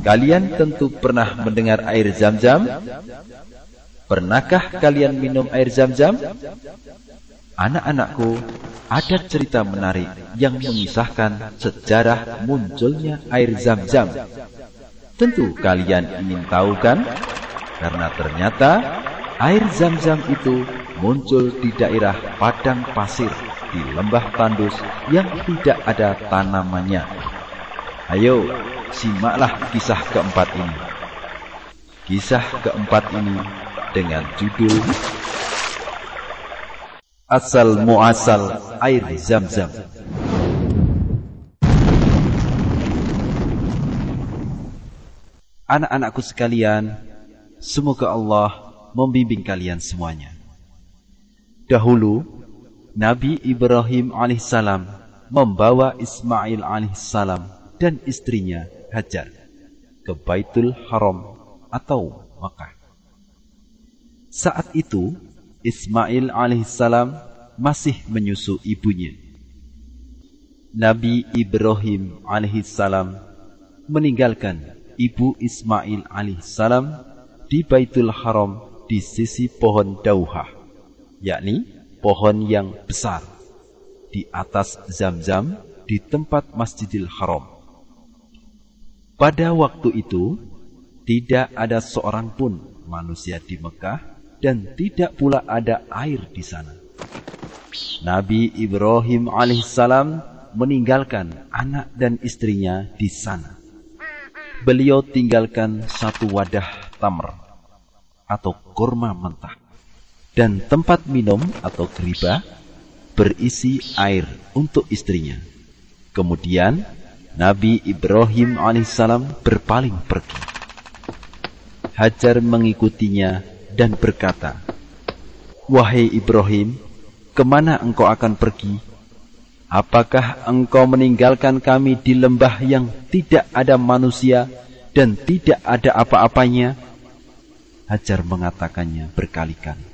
Kalian tentu pernah mendengar air zam-zam? Pernahkah kalian minum air zam-zam? Anak-anakku, ada cerita menarik yang mengisahkan sejarah munculnya air zam-zam. Tentu kalian ingin tahu kan? Karena ternyata air zam-zam itu muncul di daerah padang pasir di lembah tandus yang tidak ada tanamannya. Ayo, simaklah kisah keempat ini. Kisah keempat ini dengan judul Asal Muasal Air Zam-Zam. Anak-anakku sekalian, semoga Allah membimbing kalian semuanya. Dahulu, Nabi Ibrahim alaihissalam membawa Ismail alaihissalam dan istrinya Hajar ke Baitul Haram atau Makkah. Saat itu, Ismail alaihissalam masih menyusu ibunya. Nabi Ibrahim alaihissalam meninggalkan ibu Ismail alaihissalam di Baitul Haram di sisi pohon dauhah, yakni pohon yang besar di atas Zam-Zam di tempat Masjidil Haram. Pada waktu itu, tidak ada seorang pun manusia di Mekah dan tidak pula ada air di sana. Nabi Ibrahim alaihissalam meninggalkan anak dan istrinya di sana. Beliau tinggalkan satu wadah tamr atau kurma mentah dan tempat minum atau keriba berisi air untuk istrinya. Kemudian Nabi Ibrahim alaihissalam berpaling pergi. Hajar mengikutinya dan berkata, Wahai Ibrahim, ke mana engkau akan pergi? Apakah engkau meninggalkan kami di lembah yang tidak ada manusia dan tidak ada apa-apanya? Hajar mengatakannya berkali-kali.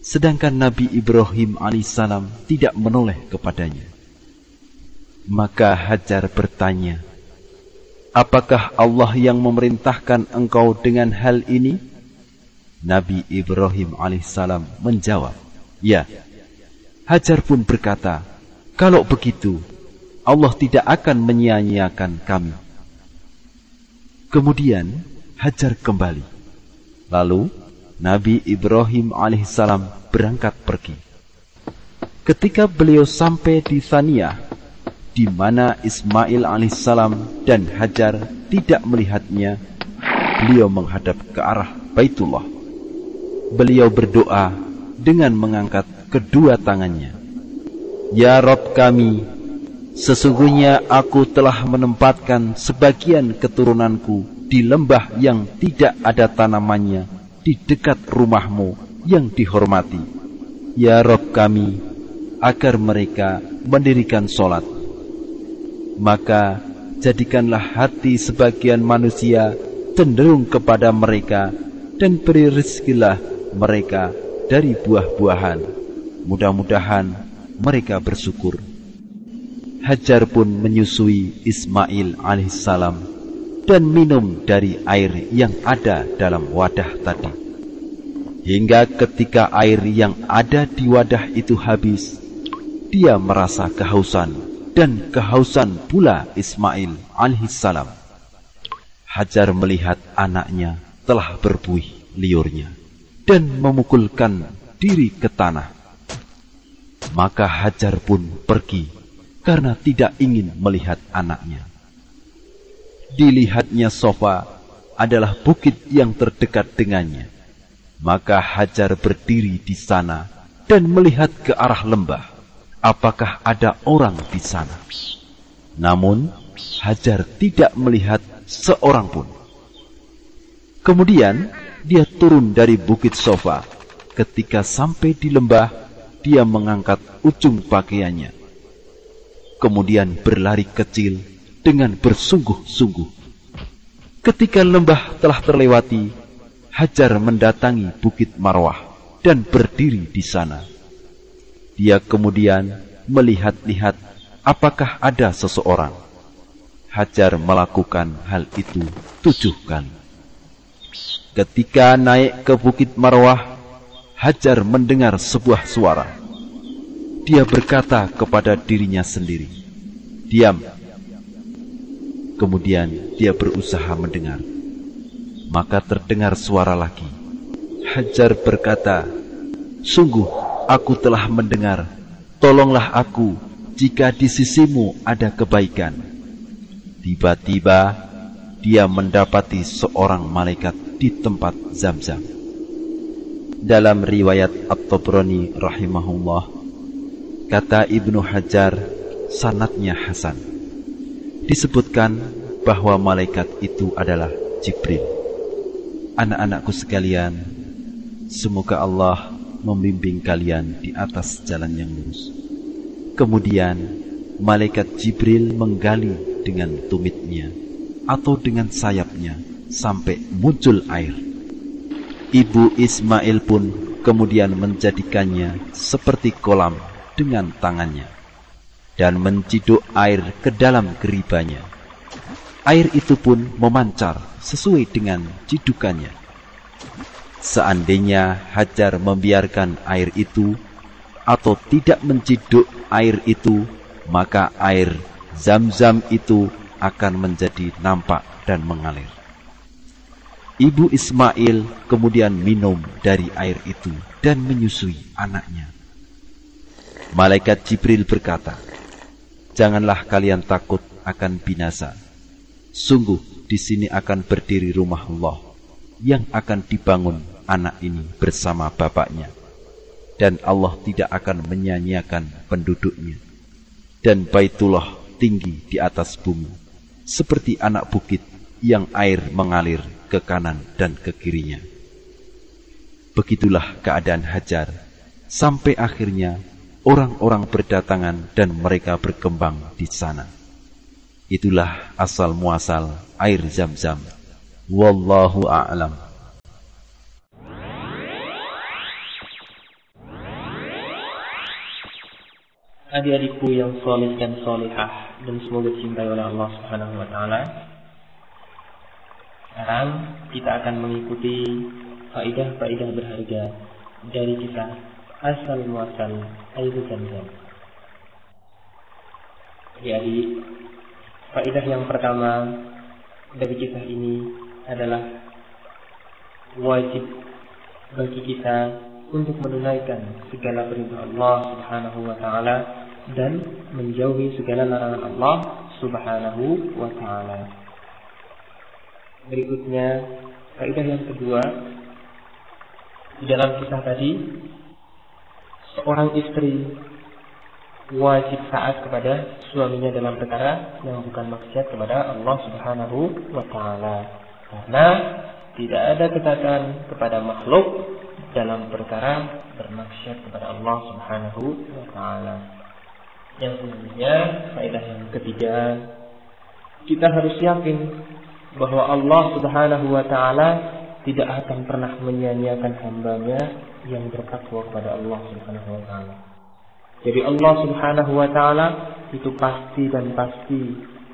Sedangkan Nabi Ibrahim alaihissalam tidak menoleh kepadanya. Maka Hajar bertanya, Apakah Allah yang memerintahkan engkau dengan hal ini? Nabi Ibrahim alaihissalam menjawab, Ya. Hajar pun berkata, Kalau begitu, Allah tidak akan menyia-nyiakan kami. Kemudian Hajar kembali. Lalu Nabi Ibrahim alaihissalam berangkat pergi. Ketika beliau sampai di Thaniyah, di mana Ismail alaihissalam dan Hajar tidak melihatnya, beliau menghadap ke arah Baitullah. Beliau berdoa dengan mengangkat kedua tangannya. Ya Rob kami, sesungguhnya aku telah menempatkan sebagian keturunanku di lembah yang tidak ada tanamannya di dekat rumahmu yang dihormati. Ya Rob kami, agar mereka mendirikan solat maka jadikanlah hati sebagian manusia cenderung kepada mereka dan beri rezekilah mereka dari buah-buahan. Mudah-mudahan mereka bersyukur. Hajar pun menyusui Ismail alaihissalam dan minum dari air yang ada dalam wadah tadi. Hingga ketika air yang ada di wadah itu habis, dia merasa kehausan dan kehausan pula Ismail alaihissalam. Hajar melihat anaknya telah berbuih liurnya dan memukulkan diri ke tanah. Maka Hajar pun pergi karena tidak ingin melihat anaknya. Dilihatnya sofa adalah bukit yang terdekat dengannya. Maka Hajar berdiri di sana dan melihat ke arah lembah apakah ada orang di sana. Namun, Hajar tidak melihat seorang pun. Kemudian, dia turun dari bukit sofa. Ketika sampai di lembah, dia mengangkat ujung pakaiannya. Kemudian berlari kecil dengan bersungguh-sungguh. Ketika lembah telah terlewati, Hajar mendatangi bukit Marwah dan berdiri di sana. Dia kemudian melihat-lihat apakah ada seseorang. Hajar melakukan hal itu tujuh kali. Ketika naik ke bukit Marwah, Hajar mendengar sebuah suara. Dia berkata kepada dirinya sendiri, "Diam." Kemudian dia berusaha mendengar. Maka terdengar suara lagi. Hajar berkata, "Sungguh aku telah mendengar. Tolonglah aku jika di sisimu ada kebaikan." Tiba-tiba dia mendapati seorang malaikat di tempat Zam-Zam. Dalam riwayat At-Tabrani rahimahullah, kata Ibnu Hajar, sanatnya Hasan. Disebutkan bahwa malaikat itu adalah Jibril. Anak-anakku sekalian, semoga Allah membimbing kalian di atas jalan yang lurus. Kemudian, malaikat Jibril menggali dengan tumitnya atau dengan sayapnya sampai muncul air. Ibu Ismail pun kemudian menjadikannya seperti kolam dengan tangannya dan menciduk air ke dalam geribanya. Air itu pun memancar sesuai dengan cidukannya. Seandainya Hajar membiarkan air itu atau tidak menciduk air itu, maka air zam-zam itu akan menjadi nampak dan mengalir. Ibu Ismail kemudian minum dari air itu dan menyusui anaknya. Malaikat Jibril berkata, Janganlah kalian takut akan binasa. Sungguh di sini akan berdiri rumah Allah yang akan dibangun anak ini bersama bapaknya. Dan Allah tidak akan menyanyiakan penduduknya. Dan Baitullah tinggi di atas bumi, seperti anak bukit yang air mengalir ke kanan dan ke kirinya. Begitulah keadaan Hajar, sampai akhirnya orang-orang berdatangan dan mereka berkembang di sana. Itulah asal muasal air zam-zam. Wallahu a'lam. Adik-adikku yang soleh dan solehah dan semoga dicintai oleh Allah Subhanahu wa taala. Sekarang kita akan mengikuti faidah-faidah berharga dari kisah asal muasal air zam-zam. Jadi faidah yang pertama dari kisah ini adalah wajib bagi kita untuk menunaikan segala perintah Allah Subhanahu wa taala dan menjauhi segala larangan Allah Subhanahu wa taala. Berikutnya, kaidah yang kedua di dalam kisah tadi, seorang istri wajib taat kepada suaminya dalam perkara yang bukan maksiat kepada Allah Subhanahu wa taala. Karena tidak ada ketaatan kepada makhluk dalam perkara bermaksiat kepada Allah Subhanahu wa taala. Yang selanjutnya, faedah yang ketiga, kita harus yakin bahwa Allah Subhanahu wa taala tidak akan pernah menyia-nyiakan hambanya yang bertakwa kepada Allah Subhanahu wa taala. Jadi Allah Subhanahu wa taala itu pasti dan pasti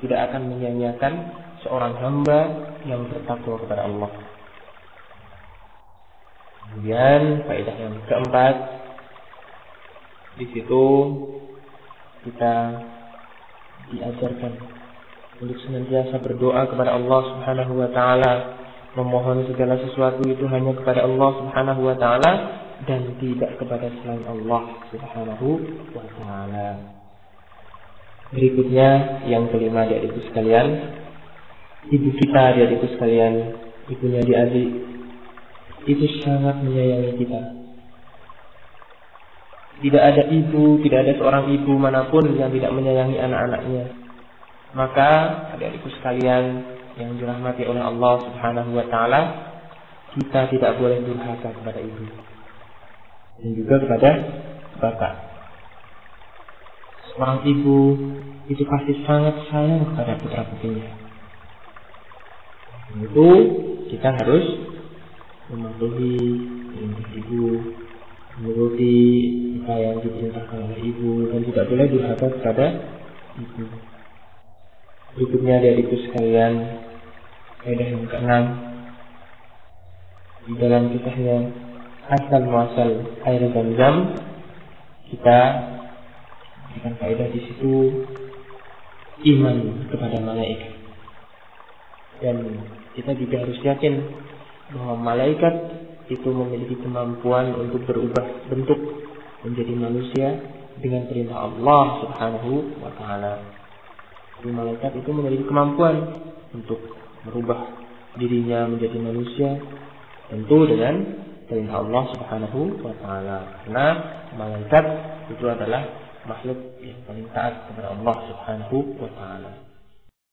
tidak akan menyia-nyiakan seorang hamba yang bertakwa kepada Allah. Kemudian faedah yang keempat di situ kita diajarkan untuk senantiasa berdoa kepada Allah Subhanahu wa taala, memohon segala sesuatu itu hanya kepada Allah Subhanahu wa taala dan tidak kepada selain Allah Subhanahu wa taala. Berikutnya yang kelima di adikku sekalian, ibu kita di adikku sekalian, ibunya di adik itu sangat menyayangi kita. Tidak ada ibu, tidak ada seorang ibu mana pun yang tidak menyayangi anak-anaknya. Maka adik-adikku sekalian yang dirahmati oleh Allah Subhanahu wa taala, kita tidak boleh durhaka kepada ibu dan juga kepada bapak. Seorang ibu itu pasti sangat sayang kepada putra putrinya. Itu kita harus mematuhi perintah ibu, menuruti apa yang diperintahkan oleh ibu dan tidak boleh durhaka kepada ibu. Berikutnya dari itu sekalian, kaidah yang keenam di dalam kisahnya asal muasal air zam-zam kita berikan kaidah di situ iman kepada malaikat dan kita juga harus yakin bahwa malaikat itu memiliki kemampuan untuk berubah bentuk menjadi manusia dengan perintah Allah Subhanahu wa taala. Jadi malaikat itu memiliki kemampuan untuk merubah dirinya menjadi manusia tentu dengan perintah Allah Subhanahu wa taala. Karena malaikat itu adalah makhluk yang paling taat kepada Allah Subhanahu wa taala.